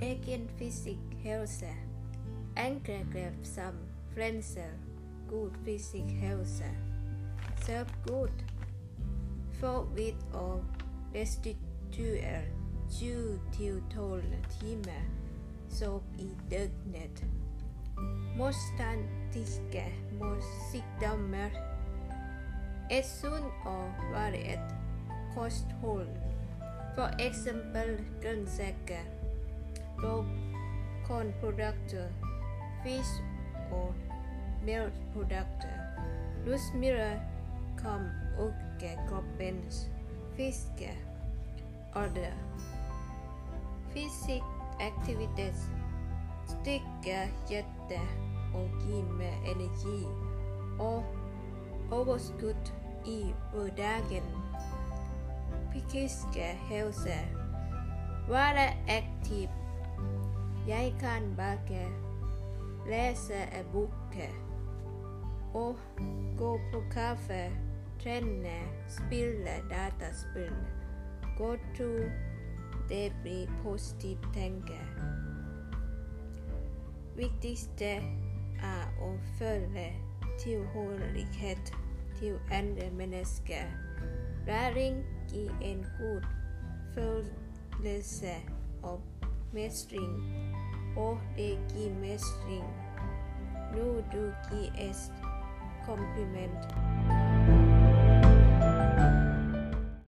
Egen physisk hälsa. Angrepp som främjar god fysisk hälsa. Self-good. Får vid och restituerar 7 till 12 timmar sov i dygnet. Motståndiga sjukdomar. Ett er sunt och variert kosthåll. För exempel grönsaker, kornprodukter, fisk och mjölkprodukter. Livsmedel kom öka kroppens fiske ålder. Fysisk aktivitet styrker hjärta och ger mer energi och överskott i vardagen. Psykiska hälsa. Vara aktiv. Jag kan baka, läsa bok och gå på kaffe, träna, spela dataspel. Gå to det blir positivt tänka. Viktigste är att följa tillhörighet till andra människor. Läring ger en god födelse av mästring och det ger mästring. Nu du ger ett kompliment.